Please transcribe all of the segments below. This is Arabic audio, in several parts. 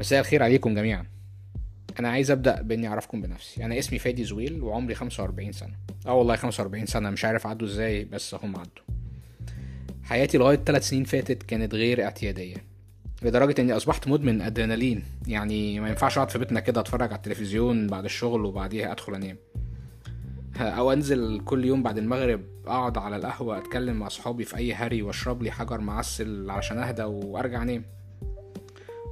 مساء الخير عليكم جميعا. أنا عايز أبدأ بإني أعرفكم بنفسي. أنا اسمي فادي زويل وعمري 45 سنة. آه والله 45 سنة مش عارف عدوا إزاي بس هم عدوا. حياتي لغاية 3 سنين فاتت كانت غير اعتيادية لدرجة إني أصبحت مدمن أدرينالين. يعني ما ينفعش أقعد في بيتنا كده أتفرج على التلفزيون بعد الشغل وبعديها أدخل أنام. أو أنزل كل يوم بعد المغرب أقعد على القهوة أتكلم مع صحابي في أي هري وأشرب لي حجر معسل علشان أهدى وأرجع أنام.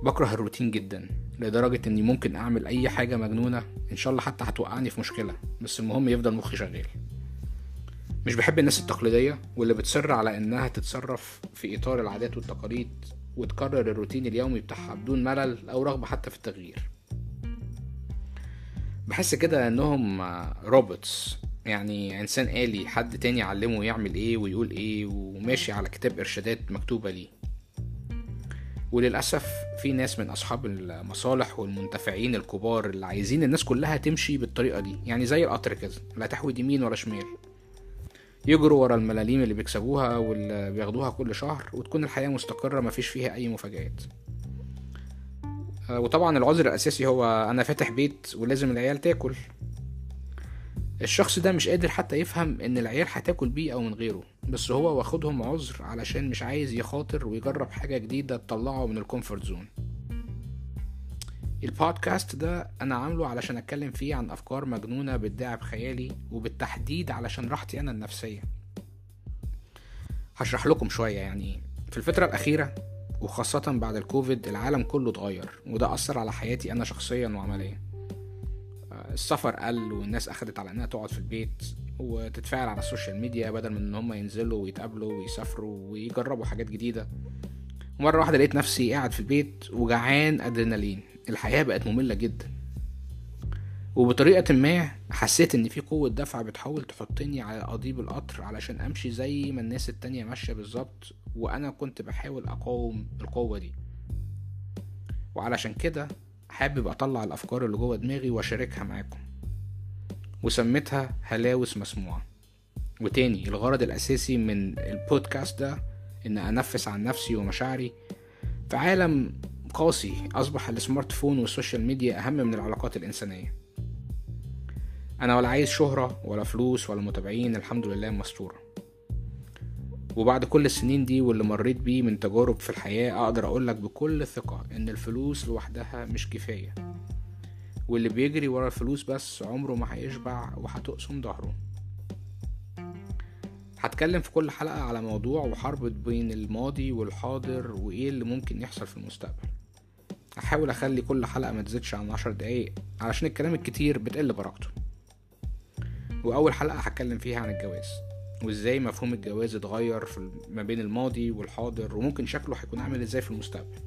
بكره الروتين جدا لدرجة إني ممكن أعمل أي حاجة مجنونة إن شاء الله حتى هتوقعني في مشكلة بس المهم يفضل مخي شغال. مش بحب الناس التقليدية واللي بتصر على إنها تتصرف في إطار العادات والتقاليد وتكرر الروتين اليومي بتاعها بدون ملل أو رغبة حتى في التغيير. بحس كده إنهم روبوتس يعني إنسان آلي حد تاني علمه يعمل إيه ويقول إيه وماشي على كتاب إرشادات مكتوبة ليه. وللأسف في ناس من أصحاب المصالح والمنتفعين الكبار اللي عايزين الناس كلها تمشي بالطريقة دي. يعني زي القطر كده لا تحود يمين ولا شمال. يجروا ورا الملاليم اللي بيكسبوها واللي بياخدوها كل شهر وتكون الحياة مستقرة مفيش فيها أي مفاجآت. وطبعا العذر الأساسي هو أنا فاتح بيت ولازم العيال تاكل. الشخص ده مش قادر حتى يفهم إن العيال هتاكل بيه أو من غيره بس هو واخدهم عذر علشان مش عايز يخاطر ويجرب حاجة جديدة تطلعه من ال comfort zone. البودكاست ده أنا عامله علشان أتكلم فيه عن أفكار مجنونة بتداعب خيالي وبالتحديد علشان راحتي أنا النفسية. هشرح لكم شوية يعني. في الفترة الأخيرة وخاصة بعد الكوفيد العالم كله اتغير وده أثر على حياتي أنا شخصيا وعمليا. السفر قل والناس أخدت على إنها تقعد في البيت وتتفاعل على ال social media بدل من إن هم ينزلوا ويتقابلوا ويسافروا ويجربوا حاجات جديدة. مرة واحدة لقيت نفسي قاعد في البيت وجعان أدرينالين. الحياة بقت مملة جدا. وبطريقة ما حسيت إن في قوة دفع بتحاول تحطني على قضيب القطر علشان أمشي زي ما الناس التانية ماشية بالظبط وأنا كنت بحاول أقاوم القوة دي. وعلشان كده حابب أطلع الأفكار اللي جوه دماغي وأشاركها معاكم. وسميتها هلاوس مسموعة. وتاني الغرض الأساسي من البودكاست ده إن أنفس عن نفسي ومشاعري في عالم قاسي أصبح ال smart phone وال social media أهم من العلاقات الإنسانية. أنا ولا عايز شهرة ولا فلوس ولا متابعين الحمد لله مستورة. وبعد كل السنين دي واللي مريت بيه من تجارب في الحياة أقدر أقولك بكل ثقة إن الفلوس لوحدها مش كفاية. واللي بيجري ورا الفلوس بس عمره ما هيشبع وهتقسم ظهره. هتكلم في كل حلقة على موضوع وحرب بين الماضي والحاضر وإيه اللي ممكن يحصل في المستقبل. هحاول أخلي كل حلقة ما تزيدش عن عشر دقايق علشان الكلام الكتير بتقل بركته وأول حلقة هتكلم فيها عن الجواز. وازاي مفهوم الجواز اتغير في ما بين الماضي والحاضر وممكن شكله هيكون عامل إزاي في المستقبل.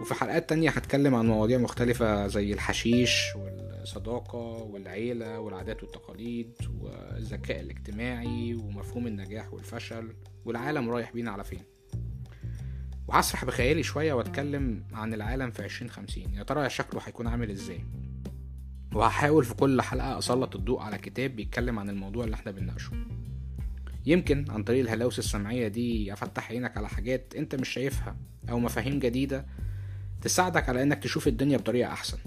وفي حلقات تانية هتكلم عن مواضيع مختلفة زي الحشيش والصداقة والعيلة والعادات والتقاليد والذكاء الاجتماعي ومفهوم النجاح والفشل والعالم رايح بينا على فين. وهسرح بخيالي شوية وأتكلم عن العالم في عشرين خمسين. يا ترى شكله هيكون عامل إزاي؟ وهحاول في كل حلقة أسلط الضوء على كتاب بيتكلم عن الموضوع اللي إحنا بنناقشه. يمكن عن طريق الهلاوس السمعية دي أفتح عينك على حاجات أنت مش شايفها أو مفاهيم جديدة تساعدك على إنك تشوف الدنيا بطريقة أحسن.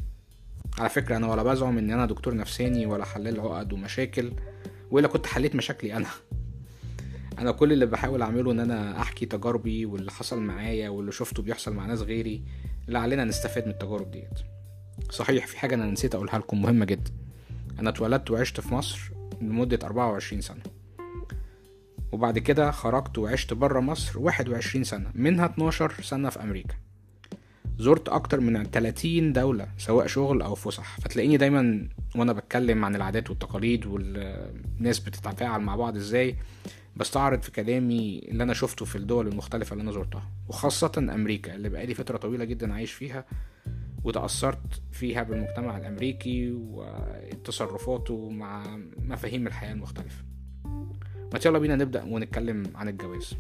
على فكرة أنا ولا بزعم إن أنا دكتور نفساني ولا حلال عقد ومشاكل ولا كنت حليت مشاكلي أنا. أنا كل اللي بحاول أعمله إن أنا أحكي تجاربي واللي حصل معايا واللي شفته بيحصل مع ناس غيري لعلنا نستفاد من التجارب ديت. صحيح في حاجة أنا نسيت أقولها لكم مهمة جدا. أنا اتولدت وعشت في مصر لمدة 24 سنة. وبعد كده خرجت وعشت برا مصر 21 سنة منها 12 سنة في أمريكا. زرت أكتر من 30 دولة سواء شغل أو فسح. فتلاقيني دايما وأنا بتكلم عن العادات والتقاليد والناس بتتفاعل مع بعض إزاي بستعرض في كلامي اللي أنا شفته في الدول المختلفة اللي أنا زرتها. وخاصة أمريكا اللي بقالي فترة طويلة جدا عايش فيها وتأثرت فيها بالمجتمع الأمريكي وتصرفاته مع مفاهيم الحياة المختلفة. ما يلا بينا نبدأ ونتكلم عن الجواز.